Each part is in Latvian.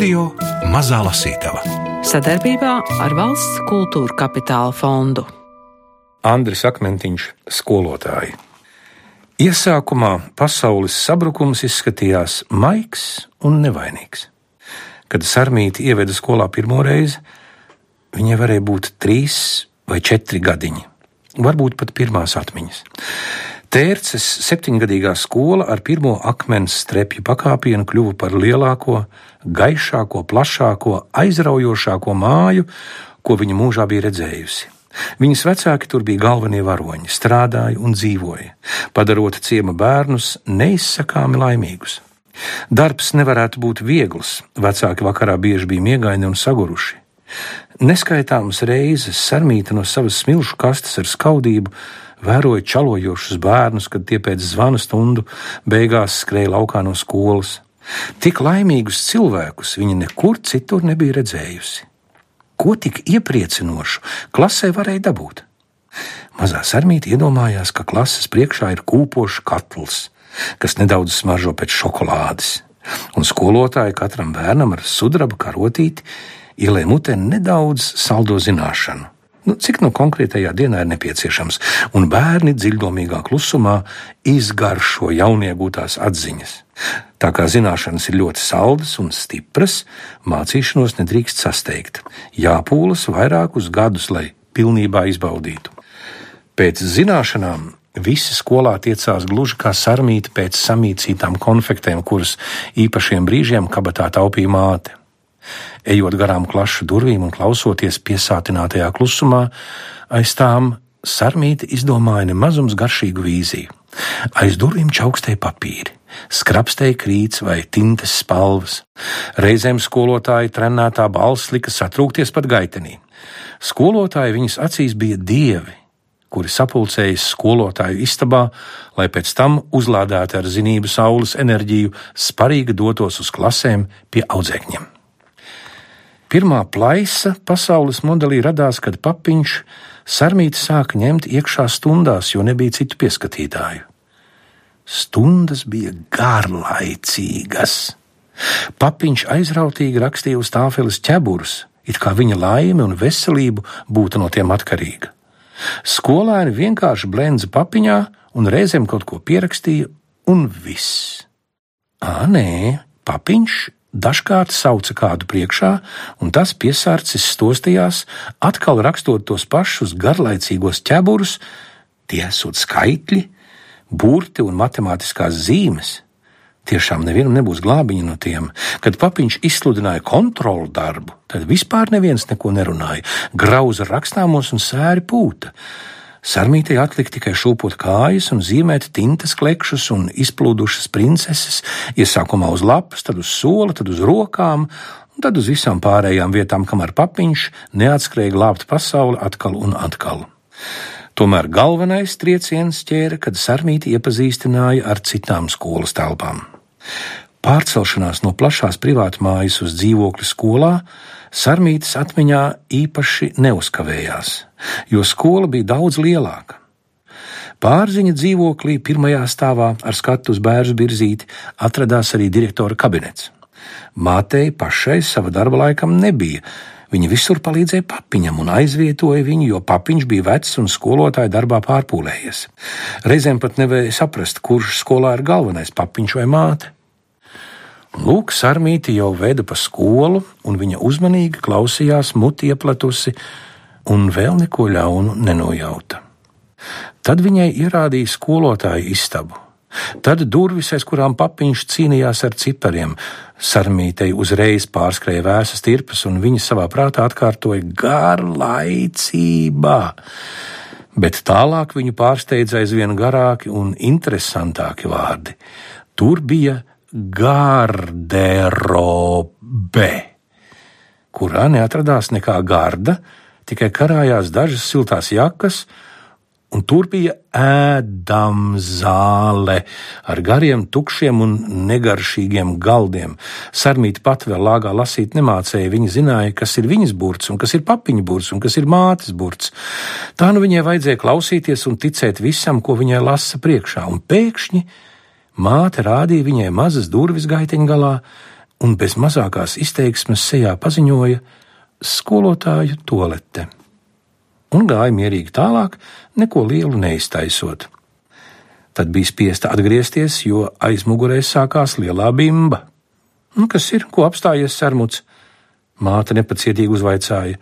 Radio Mazā Lasītava sadarbībā ar Valsts kultūra kapitāla fondu. Andris Akmentiņš, skolotāji. Iesākumā pasaules sabrukums izskatījās maigs un nevainīgs. Kad Sarmīti ieveda skolā pirmo reizi, viņai varēja būt trīs vai četri gadiņi, varbūt pat pirmās atmiņas. Tērces septiņgadīgā skola ar pirmo akmens strepju pakāpienu kļuva par lielāko, gaišāko, plašāko, aizraujošāko māju, ko viņa mūžā bija redzējusi. Viņas vecāki tur bija galvenie varoņi, strādāja un dzīvoja, padarot ciema bērnus neizsakāmi laimīgus. Darbs nevarētu būt viegls, vecāki vakarā bieži bija miegaini un saguruši. Neskaitāmas reizes sarmīta no savas smilšu kastes ar skaudību vēroja čalojošus bērnus, kad tie pēc zvana stundu beigās skrēja laukā no skolas. Tik laimīgus cilvēkus viņa nekur citur nebija redzējusi. Ko tik iepriecinošu klasē varēja dabūt? Mazā sarmīte iedomājās, ka klases priekšā ir kūpošs katls, kas nedaudz smaržo pēc šokolādes, un skolotāja katram bērnam ar sudraba karotīti ielē mutē nedaudz saldo zināšanu Nu, cik nu konkrētajā dienā ir nepieciešams, un bērni dziļdomīgā klusumā izgaršo jauniegūtās atziņas. Tā kā zināšanas ir ļoti saldas un stipras, mācīšanos nedrīkst sasteigt. Jāpūlas vairākus gadus, lai pilnībā izbaudītu. Pēc zināšanām visi skolā tiecās gluži kā sarmīti pēc samīcītām konfektēm, kuras īpašiem brīžiem kabatā taupīja māte. Ejot garām klašu durvīm un klausoties piesātinātajā klusumā, aiz tām sarmīti izdomāja nemazums garšīgu vīziju. Aiz durvīm čaukstēja papīri, skrapstēja krīts vai tintes spalvas. Reizēm skolotāja trenētā balss lika satrūkties pat gaitenī. Skolotāji viņas acīs bija dievi, kuri sapulcējas skolotāju istabā, lai pēc tam uzlādēti ar zinību saules enerģiju, sparīgi dotos uz klasēm pie audzēkņiem. Pirmā plaisa pasaules modelī radās, kad papiņš sarmīti sāka ņemt iekšā stundās, jo nebija citu pieskatītāju. Stundas bija garlaicīgas. Papiņš aizrautīgi rakstīja uz tāfeles ķeburus, it kā viņa laime un veselība būtu no tiem atkarīga. Skolēni vienkārši blendza papiņā un reizēm kaut ko pierakstīja, un viss. Ā, nē, papiņš Dažkārt sauca kādu priekšā, un tas piesārcis stostījās, atkal rakstot tos pašus garlaicīgos ķeburus, tie esot skaitļi, burti un matemātiskās zīmes. Tiešām nevienam nebūs glābiņa no tiem. Kad papiņš izsludināja kontrolu darbu, tad vispār neviens neko nerunāja, grauza rakstāmos un sēri pūta. Sarmītei atlika tikai šūpot kājas un zīmēt tintas klekšus un izplūdušas princeses, iesākumā uz lapas, tad uz sola, tad uz rokām, un tad uz visām pārējām vietām, kamēr papiņš neatskrēja glābt pasauli atkal un atkal. Tomēr galvenais trieciens ķēra, kad Sarmīti iepazīstināja ar citām skolas telpām. Pārcelšanās no plašās privātmājas uz dzīvokli skolā Sarmītas atmiņā īpaši neuzkavējās, jo skola bija daudz lielāka. Pārziņa dzīvoklī pirmajā stāvā ar skatu uz bērnu virzīti atradās arī direktora kabinets. Mātei pašai sava darba laikam nebija. Viņa visur palīdzēja papiņam un aizvietoja viņu, jo papiņš bija vecs un skolotāja darbā pārpūlējies. Reizēm pat nevarēja saprast, kurš skolā ir galvenais papiņš vai māte. Lūk, Sarmīti jau veda pa skolu, un viņa uzmanīgi klausījās, muti iepletusi, un vēl neko ļaunu nenojauta. Tad viņai ierādīja skolotāju istabu. Tad durvis, aiz kurām papiņš cīnījās ar cipariem, sarmītei uzreiz pārskrēja vēsas tirpas, un viņa savā prātā atkārtoja garlaicībā. Bet tālāk viņu pārsteidza aizvien garāki un interesantāki vārdi. Tur bija garderobe, kurā neatradās nekā garda, tikai karājās dažas siltās jakas, un tur bija ēdamzāle ar gariem, tukšiem un negaršīgiem galdiem. Sarmīti pat vēl lāgā lasīt nemācēja. Viņa zināja, kas ir viņas burts, un kas ir papiņa burts, un kas ir mātes burts. Tā nu viņai vajadzēja klausīties un ticēt visam, ko viņai lasa priekšā, un pēkšņi Māte rādīja viņai mazas durvis gaiteņgalā, un bez mazākās izteiksmes sejā paziņoja: skolotāju tolete. Un gāja mierīgi tālāk, neko lielu neiztaisot. Tad bija spiesta atgriezties, jo aiz mugurē sākās lielā bimba. Nu, kas ir, ko apstājies sarmuts? Māte nepacietīgi uzvaicāja.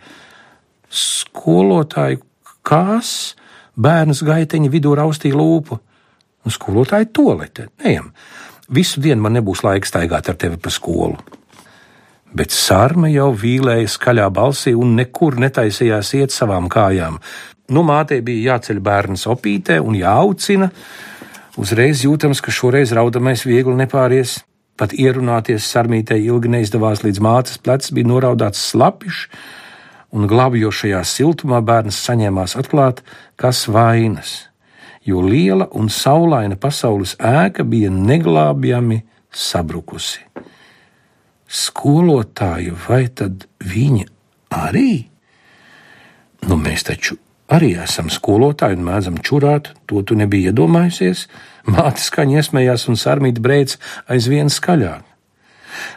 Skolotāju kās, bērns gaiteņa vidū raustīja lūpu. Un skolotāja tolete, neejam, visu dienu man nebūs laika staigāt ar tevi pa skolu bet sarma jau vīlēja skaļā balsī un nekur netaisījās iet savām kājām. Nu, mātei bija jāceļ bērns opītē un jāaucina. Uzreiz jūtams, ka šoreiz raudamais viegli nepāries. Pat ierunāties sarmītei ilgi neizdevās, līdz mātes plecs bija noraudāts slapišs, un glābjošajā siltumā bērns saņēmās atklāt, kas vainas, jo liela un saulaina pasaules ēka bija neglābjami sabrukusi skolotāju, vai tad viņi arī? Nu, mēs taču arī esam skolotāji un mēdzam čurāt, to tu nebija iedomājusies. Māte skaņa iesmējās un sarmīt brēc aizvien skaļāk.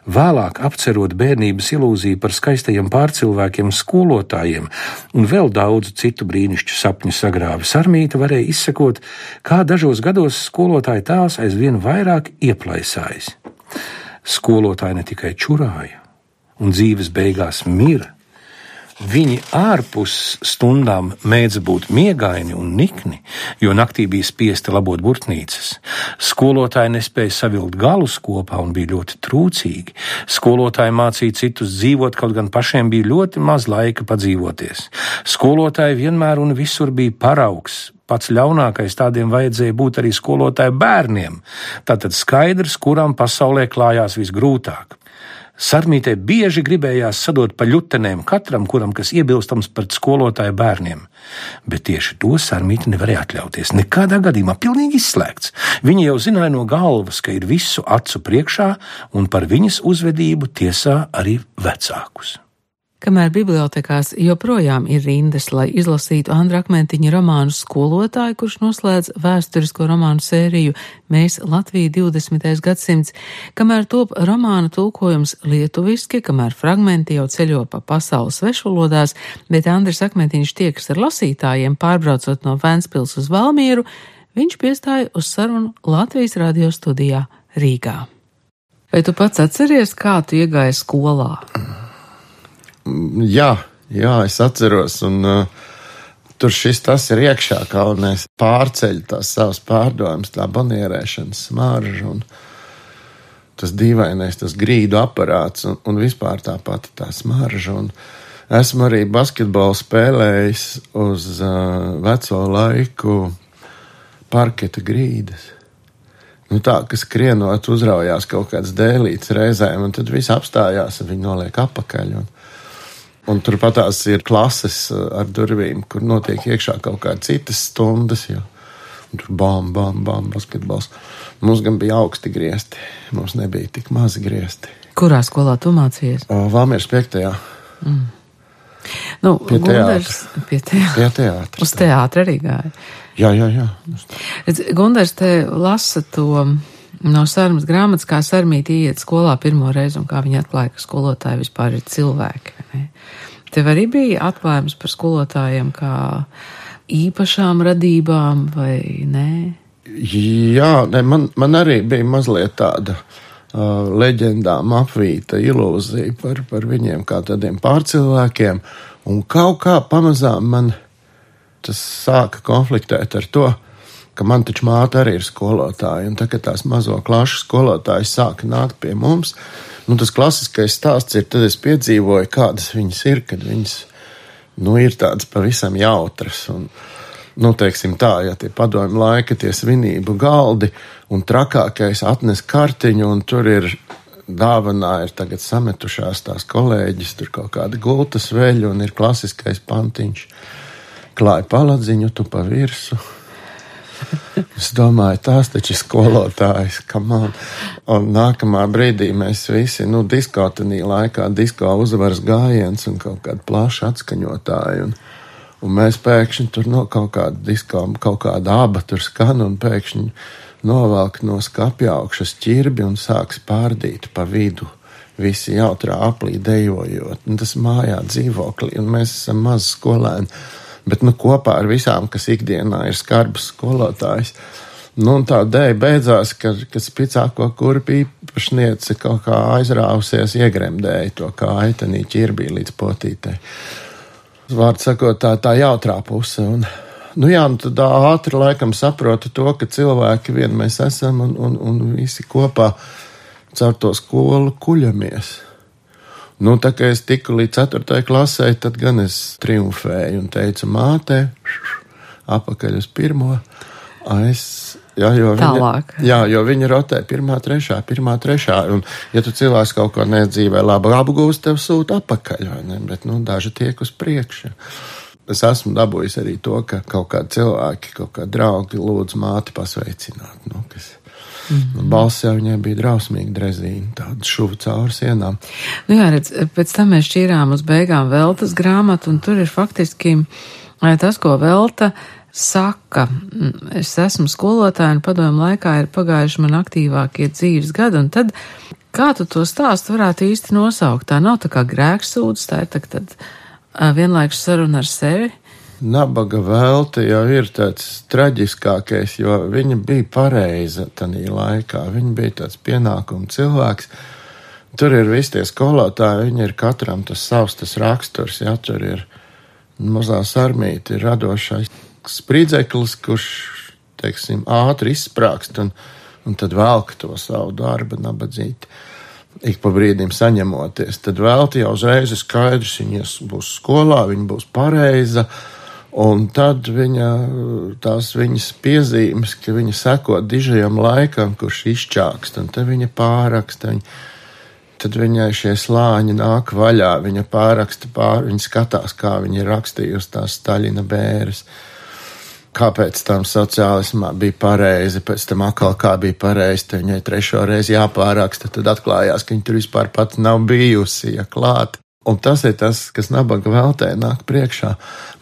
Vēlāk, apcerot bērnības ilūziju par skaistajiem pārcilvēkiem, skolotājiem un vēl daudzu citu brīnišķu sapņu sagrāvi, Sarmīta varēja izsekot, kā dažos gados skolotāja tēls aizvien vairāk ieplaisājas skolotāji ne tikai čurāja, un dzīves beigās mira. Viņi ārpus stundām mēdz būt miegaini un nikni, jo naktī bija spiesti labot burtnīcas. Skolotāji nespēja savilkt galus kopā un bija ļoti trūcīgi. Skolotāji mācīja citus dzīvot, kaut gan pašiem bija ļoti maz laika padzīvoties. Skolotāji vienmēr un visur bija paraugs, pats ļaunākais tādiem vajadzēja būt arī skolotāju bērniem. Tātad skaidrs, kuram pasaulē klājās visgrūtāk. Sarmītē bieži gribējās sadot pa ļutenēm katram, kuram kas iebilstams pret skolotāju bērniem. Bet tieši to Sarmīte nevarēja atļauties. Nekādā gadījumā pilnīgi izslēgts. Viņa jau zināja no galvas, ka ir visu acu priekšā, un par viņas uzvedību tiesā arī vecākus kamēr bibliotekās joprojām ir rindas, lai izlasītu Andra Akmentiņa romānu skolotāju, kurš noslēdz vēsturisko romānu sēriju Mēs Latvija 20. gadsimts, kamēr top romāna tulkojums lietuviski, kamēr fragmenti jau ceļo pa pasaules svešvalodās, bet Andris Akmentiņš tiekas ar lasītājiem pārbraucot no Vēnspils uz Valmieru, viņš piestāja uz sarunu Latvijas radio studijā Rīgā. Vai tu pats atceries, kā tu iegāji skolā? Jā, jā, es atceros, un uh, tur šis tas ir iekšā, mēs pārceļam tās savas pārdomas, tā bonierēšanas smarža un tas dīvainais, tas grīdu aparāts un, un vispār tā pati tā smarža. Un esmu arī basketbolu spēlējis uz uh, veco laiku parketa grīdas. Nu, tā, kas skrienot, uzraujās kaut kāds dēlīts reizēm, un tad viss apstājās, un viņi noliek apakaļ. Un, Un turpat tās ir klases eh, ar durvīm, kur notiek iekšā kaut kādas citas stundas. Jo. Tur bam, bam, bam, basketbols. Mums gan bija augsti griezti, mums nebija tik mazi griezti. Kurā skolā tu mācījies? Vāmieras piektajā. Mm. Nu, pie Gundars, teātra. Pie teātra. Pie teātra. Uz teātra arī gāja. Jā, jā, jā. Gundars te lasa to no sarmas grāmatas, kā sarmīti iet skolā pirmo reizi un kā viņi atklāja, ka skolotāji vispār ir cilvēki. Ne? Tev arī bija atklājums par skolotājiem kā īpašām radībām vai nē? Jā, ne, man, man arī bija mazliet tāda uh, leģendām apvīta ilūzija par, par viņiem kā tādiem pārcilvēkiem, un kaut kā pamazām man tas sāka konfliktēt ar to, ka man taču māte arī ir skolotāja, un tagad tās mazo klašu skolotāji sāka nākt pie mums, nu, tas klasiskais stāsts ir, tad es piedzīvoju, kādas viņas ir, kad viņas nu, ir tādas pavisam jautras. Un, nu, teiksim tā, ja tie padomju laika, tie svinību galdi un trakākais atnes kartiņu, un tur ir dāvanā, ir tagad sametušās tās kolēģis, tur kaut kāda gultas veļa, un ir klasiskais pantiņš. Klāja paladziņu tu pa virsu Es domāju, tās taču ir skolotājas, kam man. Un nākamā brīdī mēs visi, nu, diskotenī laikā, disko uzvaras gājiens un kaut kāda plaša atskaņotāja. Un, un mēs pēkšņi tur no kaut kāda disko, kaut kāda aba tur skan un pēkšņi novelk no skapja augšas ķirbi un sāks pārdīt pa vidu visi jautrā aplī dejojot. Un tas mājā dzīvoklī, un mēs esam mazi skolēni, bet nu kopā ar visām, kas ikdienā ir skarbs skolotājs. Nu, tā dēļ beidzās, ka, ka spicāko kurpju īpašniece kaut kā aizrāvusies, iegremdēja to kāju, ķirbī līdz potītei. Vārds sakot, tā, tā jautrā puse. Un, nu jā, nu tad ātri laikam saprotu to, ka cilvēki vien mēs esam un, un, un visi kopā caur to skolu kuļamies. Nu, tā kā es tiku līdz 4. klasē, tad gan es triumfēju un teicu mātei, apakaļ uz pirmo. Es Jā, jo Tālāk. Viņa, jā, jo viņi rotē pirmā, trešā, pirmā, trešā. Un, ja tu cilvēks kaut ko nedzīvē labi apgūst, tev sūta ne? Bet, nu, daži tiek uz priekšu. Es esmu dabūjis arī to, ka kaut kādi cilvēki, kaut kādi draugi lūdz māti pasveicināt. Nu, kas, Mm. Balss jau viņai bija drausmīgi drezīna, tāda šuva cauri sienām. Nu jā, redz, pēc tam mēs šķīrām uz beigām veltas grāmatu, un tur ir faktiski tas, ko velta saka, es esmu skolotāja un padomu laikā ir pagājuši man aktīvākie dzīves gadi, un tad kā tu to stāstu varētu īsti nosaukt? Tā nav tā kā grēksūdz, tā ir tā, tad vienlaikus saruna ar sevi. Nabaga velte jau ir tāds traģiskākais, jo viņa bija pareiza tajā laikā. Viņa bija tāds pienākuma cilvēks. Tur ir visi tie skolotāji, viņi ir katram tas savs tas raksturs, ja tur ir mazā sarmīte, ir radošais spridzeklis, kurš, teiksim, ātri izsprāgst un, un tad velk to savu darbu nabadzīti. Ik pa brīdim saņemoties, tad vēl jau uzreiz ir skaidrs, viņa būs skolā, viņa būs pareiza, un tad viņa, tās viņas piezīmes, ka viņa seko dižajam laikam, kurš izčākst, un tad viņa pāraksta. Viņa, tad viņai šie slāņi nāk vaļā, viņa pāraksta pār, viņa skatās, kā viņa ir rakstījusi tās Staļina bēres. Uh, kāpēc tam sociālismā bija pareizi, pēc tam atkal kā bija pareizi, tad viņai trešo reizi jāpāraksta, tad atklājās, ka viņa tur vispār pat nav bijusi, ja klāt. Un tas ir tas, kas nabaga veltē nāk priekšā.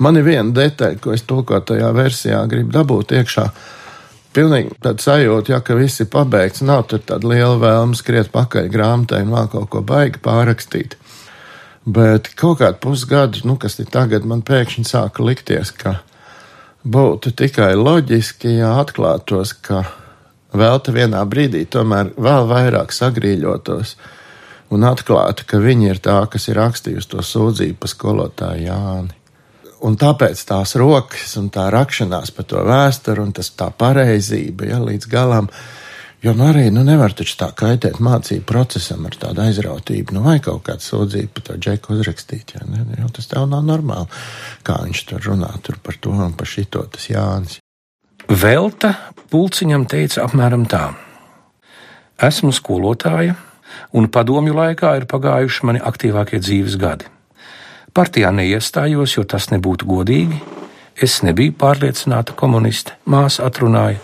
Man ir viena detaļa, ko es tulkotajā versijā gribu dabūt iekšā. Pilnīgi tāda sajūta, ja, ka viss ir pabeigts, nav tur tāda liela vēlme skriet pakaļ grāmatai un vēl kaut ko baigi pārrakstīt. Bet kaut kādu pusgadu, nu, kas ir tagad, man pēkšņi sāka likties, ka būtu tikai loģiski, ja atklātos, ka velta vienā brīdī tomēr vēl vairāk sagrīļotos un atklātu, ka viņa ir tā, kas ir rakstījusi to sūdzību par skolotāju Jāni. Un tāpēc tās rokas un tā rakšanās par to vēsturi un tas tā pareizība, ja līdz galam Jo nu arī nu, nevar taču tā kaitēt mācību procesam ar tādu aizrautību. Nu, vai kaut kādu sūdzību par to džeku uzrakstīt. Ja? Ne, jo tas tev nav normāli. Kā viņš tur runā tur par to un par šito, tas Jānis. Velta pulciņam teica apmēram tā: Esmu skolotāja, un padomju laikā ir pagājuši mani aktīvākie dzīves gadi. Partijā neiestājos, jo tas nebūtu godīgi. Es nebiju pārliecināta komuniste, māsa atrunāja.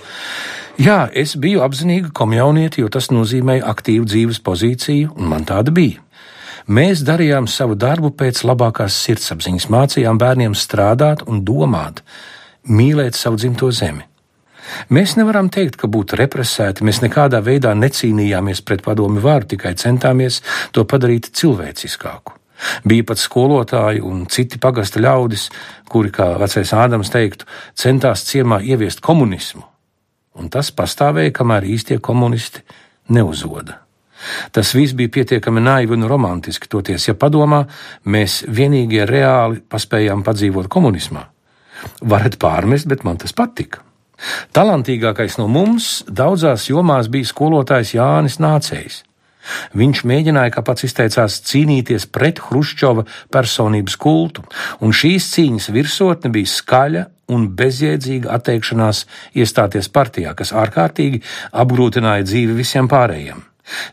Jā, es biju apzinīga komjaunieti, jo tas nozīmēja aktīvu dzīves pozīciju, un man tāda bija. Mēs darījām savu darbu pēc labākās sirdsapziņas, mācījām bērniem strādāt un domāt, mīlēt savu dzimto zemi. Mēs nevaram teikt, ka būtu represēti, mēs nekādā veidā necīnījāmies pret padomi vāru, tikai centāmies to padarīt cilvēciskāku. Bija pat skolotāji un citi pagasta ļaudis, kuri, kā vecais Ādams teiktu, centās ciemā ieviest komunismu, un tas pastāvēja, kamēr īstie komunisti neuzoda. Tas viss bija pietiekami naivi un romantiski, toties, ja padomā, mēs vienīgie reāli paspējām padzīvot komunismā. Varat pārmest, bet man tas patika. Talantīgākais no mums daudzās jomās bija skolotājs Jānis Nācējs. Viņš mēģināja, kā pats izteicās, cīnīties pret Hruščova personības kultu, un šīs cīņas virsotne bija skaļa un bezjēdzīga atteikšanās iestāties partijā, kas ārkārtīgi apgrūtināja dzīvi visiem pārējiem.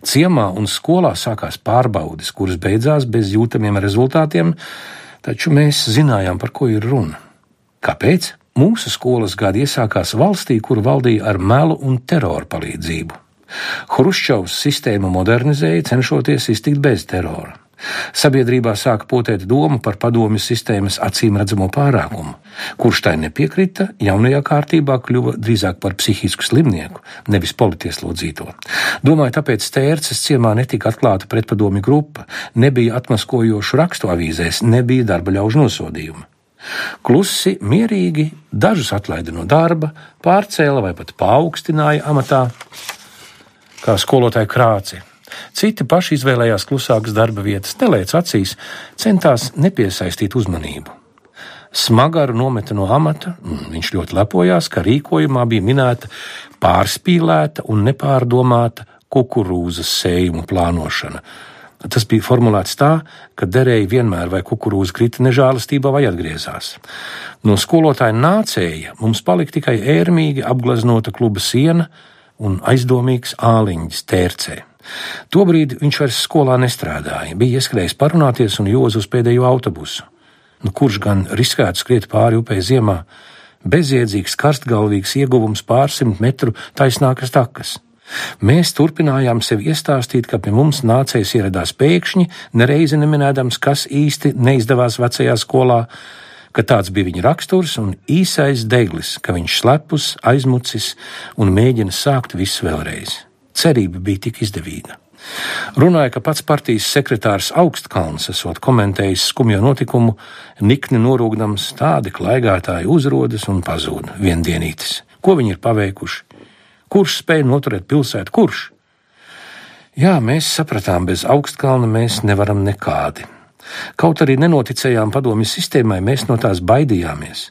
Ciemā un skolā sākās pārbaudes, kuras beidzās bez jūtamiem rezultātiem, taču mēs zinājām, par ko ir runa. Kāpēc? Mūsu skolas gadi iesākās valstī, kur valdīja ar melu un teroru palīdzību. Hruščovs sistēmu modernizēja, cenšoties iztikt bez terora. Sabiedrībā sāka potēt doma par padomju sistēmas acīm redzamo pārākumu. Kurš tai nepiekrita, jaunajā kārtībā kļuva drīzāk par psihisku slimnieku, nevis politieslodzīto. Domāju, tāpēc stērces ciemā netika atklāta pretpadomju grupa, nebija atmaskojošu rakstu avīzēs, nebija darba ļaužu nosodījumu. Klusi, mierīgi, dažus atlaida no darba, pārcēla vai pat paaugstināja amatā, kā skolotāja krāci. Citi paši izvēlējās klusākas darba vietas, nelēc acīs, centās nepiesaistīt uzmanību. Smagaru nometa no amata, viņš ļoti lepojās, ka rīkojumā bija minēta pārspīlēta un nepārdomāta kukurūzas sējumu plānošana. Tas bija formulēts tā, ka derēja vienmēr vai kukurūza krita nežēlastībā vai atgriezās. No skolotāja nācēja mums palika tikai ērmīgi apgleznota kluba siena un aizdomīgs āliņģis tērcē. Tobrīd viņš vairs skolā nestrādāja, bija ieskrējis parunāties un jūz uz pēdējo autobusu. Nu, kurš gan riskētu skriet pāri upei ziemā? Bezjēdzīgs, karstgalvīgs ieguvums pārsimt metru taisnākas takas. Mēs turpinājām sev iestāstīt, ka pie mums nācējs ieradās pēkšņi, nereizi neminēdams, kas īsti neizdevās vecajā skolā, ka tāds bija viņa raksturs un īsais deglis, ka viņš slepus, aizmucis un mēģina sākt visu vēlreiz cerība bija tik izdevīga. Runāja, ka pats partijas sekretārs Augstkalns esot komentējis skumjo notikumu, nikni norūgdams tādi klaigātāji uzrodas un pazūd viendienītis. Ko viņi ir paveikuši? Kurš spēja noturēt pilsētu? Kurš? Jā, mēs sapratām, bez augstkalna mēs nevaram nekādi. Kaut arī nenoticējām padomju sistēmai, mēs no tās baidījāmies.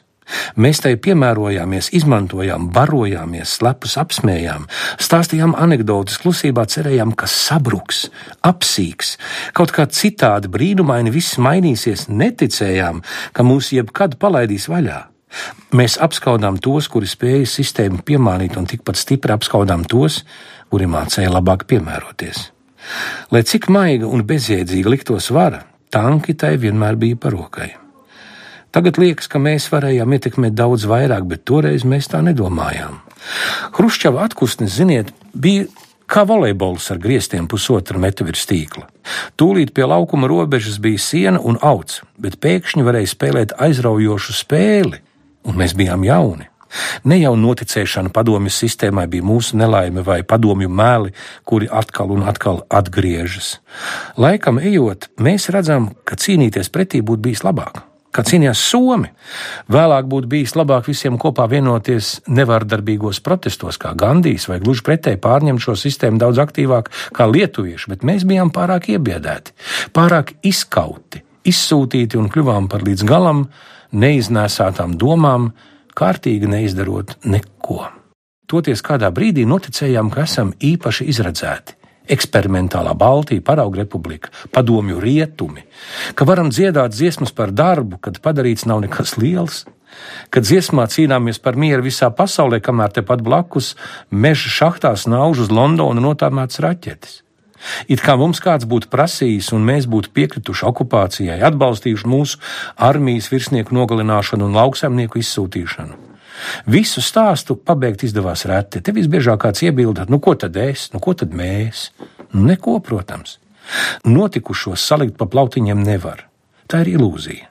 Mēs tai piemērojāmies, izmantojām, barojāmies, slepus apsmējām, stāstījām anekdotas, klusībā cerējām, ka sabruks, apsīks, kaut kā citādi brīnumaini viss mainīsies, neticējām, ka mūs jebkad palaidīs vaļā. Mēs apskaudām tos, kuri spēja sistēmu piemānīt, un tikpat stipri apskaudām tos, kuri mācīja labāk piemēroties. Lai cik maiga un bezjēdzīga liktos vara, tanki tai vienmēr bija parokai. Tagad liekas, ka mēs varējām ietekmēt daudz vairāk, bet toreiz mēs tā nedomājām. Hruščova atpūsnes, ziniet, bija kā volejbols ar griestiem pusotra metra virs tīkla. Tūlīt pie laukuma robežas bija siena un augs, bet pēkšņi varēja spēlēt aizraujošu spēli, un mēs bijām jauni. Ne jau noticēšana padomju sistēmai bija mūsu nelaime vai padomju mēli, kuri atkal un atkal atgriežas. Laikam ejot, mēs redzam, ka cīnīties pretī būtu bijis labāk kā cīnījās Somi. Vēlāk būtu bijis labāk visiem kopā vienoties nevardarbīgos protestos, kā Gandijs, vai gluži pretēji pārņemt šo sistēmu daudz aktīvāk kā lietuvieši, bet mēs bijām pārāk iebiedēti, pārāk izkauti, izsūtīti un kļuvām par līdz galam neiznēsātām domām, kārtīgi neizdarot neko. Toties kādā brīdī noticējām, ka esam īpaši izredzēti eksperimentālā Baltija, parauga republika, padomju rietumi, ka varam dziedāt dziesmas par darbu, kad padarīts nav nekas liels, kad dziesmā cīnāmies par mieru visā pasaulē, kamēr tepat blakus meža šachtās nauž uz Londonu notāmēts raķetes. It kā mums kāds būtu prasījis, un mēs būtu piekrituši okupācijai, atbalstījuši mūsu armijas virsnieku nogalināšanu un lauksaimnieku izsūtīšanu. Visu stāstu pabeigt izdevās reti. Te visbiežāk kāds iebilda, nu ko tad es, nu ko tad mēs? Nu, neko, protams. Notikušos salikt pa plautiņiem nevar. Tā ir ilūzija.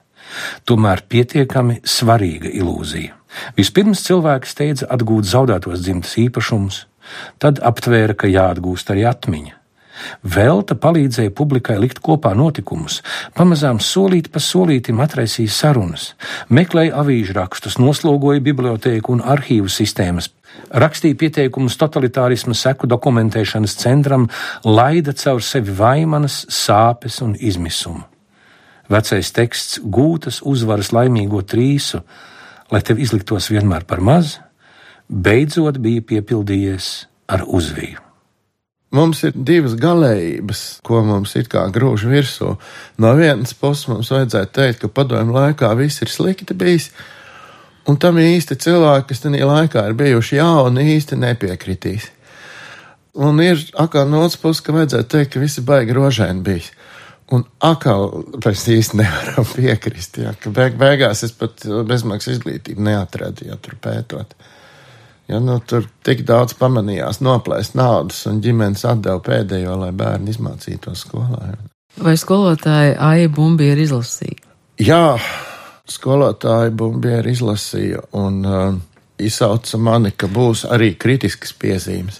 Tomēr pietiekami svarīga ilūzija. Vispirms cilvēki steidza atgūt zaudētos dzimtas īpašumus, tad aptvēra, ka jāatgūst arī atmiņa. Velta palīdzēja publikai likt kopā notikumus, pamazām solīt pa solītim atraisīja sarunas, meklēja avīžu rakstus, noslogoja bibliotēku un arhīvu sistēmas, rakstīja pieteikumus totalitārisma seku dokumentēšanas centram, laida caur sevi vaimanas, sāpes un izmisumu. Vecais teksts gūtas uzvaras laimīgo trīsu, lai tev izliktos vienmēr par maz, beidzot bija piepildījies ar uzviju. Mums ir divas galējības, ko mums it kā grūž virsū. No vienas puses mums vajadzētu teikt, ka padomju laikā viss ir slikti bijis, un tam īsti cilvēki, kas tajā laikā ir bijuši jauni, īsti nepiekritīs. Un ir atkal no otras puses, ka vajadzētu teikt, ka visi baigi rožēni bijis. Un atkal mēs īsti nevaram piekrist, ja, ka beig beigās es pat bezmaksas izglītību neatradu, ja tur pētot. Ja, nu, tur tik daudz pamanījās noplēst naudas, un ģimenes atdeva pēdējo, lai bērni izmācītos skolā. Vai skolotāja Aija Bumbiera izlasīja? Jā, skolotāja Bumbiera izlasīja un uh, izsauca mani, ka būs arī kritiskas piezīmes.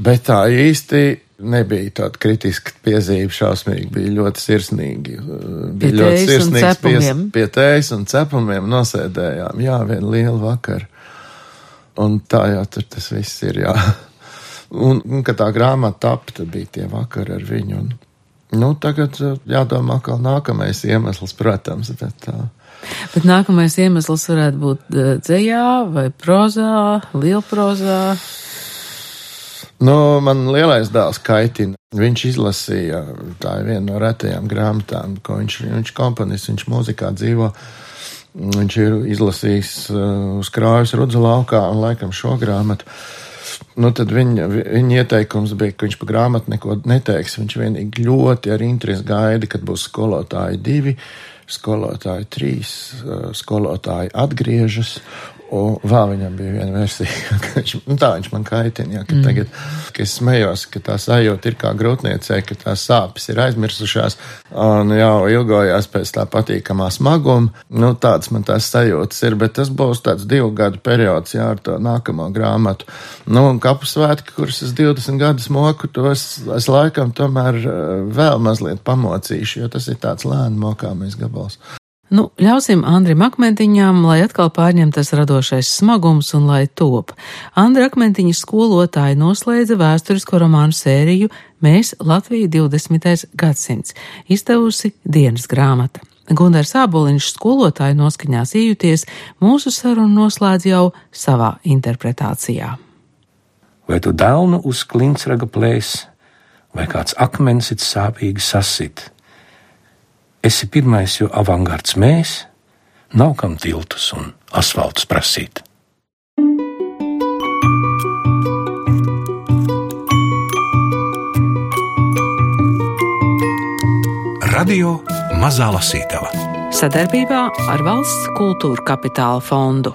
Bet tā īsti nebija tāda kritiska piezīme, šausmīgi, bija ļoti sirsnīgi. Bija Pie ļoti sirsnīgs cepumiem. pie tējas un cepumiem nosēdējām. Jā, vienu lielu vakaru. Un tā jau tur tas viss ir, jā. Un, un kad tā grāmata tapta, bija tie vakari ar viņu. Un, nu, tagad uh, jādomā, kā nākamais iemesls, protams, bet tā. Bet nākamais iemesls varētu būt eh, dzējā vai prozā, lielprozā. Nu, man lielais dēls kaitina. Viņš izlasīja, tā ir viena no retajām grāmatām, ko viņš, viņš komponists, viņš mūzikā dzīvo. Viņš ir izlasījis uh, uz krājas rudzu laukā un laikam šo grāmatu. Nu, tad viņa, viņa ieteikums bija, ka viņš par grāmatu neko neteiks. Viņš vienīgi ļoti ar interesi gaida, kad būs skolotāji divi, skolotāji trīs, uh, skolotāji atgriežas. Un vēl viņam bija viena versija, ka viņš, nu tā viņš man kaitina, ja, ka mm. tagad, ka es smējos, ka tā sajūta ir kā grūtniecē, ka tās sāpes ir aizmirsušās un jau ilgojās pēc tā patīkamā smaguma. Nu, tāds man tās sajūtas ir, bet tas būs tāds divu gadu periods, jā, ar to nākamo grāmatu. Nu, un kapu svētki, kurus es 20 gadus moku, to es, es laikam tomēr eh, vēl mazliet pamocīšu, jo tas ir tāds lēni mokāmais gabals. Nu, ļausim Andrim Akmentiņām, lai atkal pārņem tas radošais smagums un lai top. Andra Akmentiņa skolotāja noslēdza vēsturisko romānu sēriju Mēs Latvija 20. gadsimts, izdevusi dienas grāmata. Gundars Āboliņš skolotāju noskaņās iejuties, mūsu sarunu noslēdz jau savā interpretācijā. Vai tu dēlnu uz klinsraga plēs, vai kāds akmens it sāpīgi sasit? Esi pirmais, jo avangards mēs, nav kam tiltus un asfaltus prasīt. Radio Mazā Lasītava. Sadarbībā ar Valsts kultūra kapitāla fondu.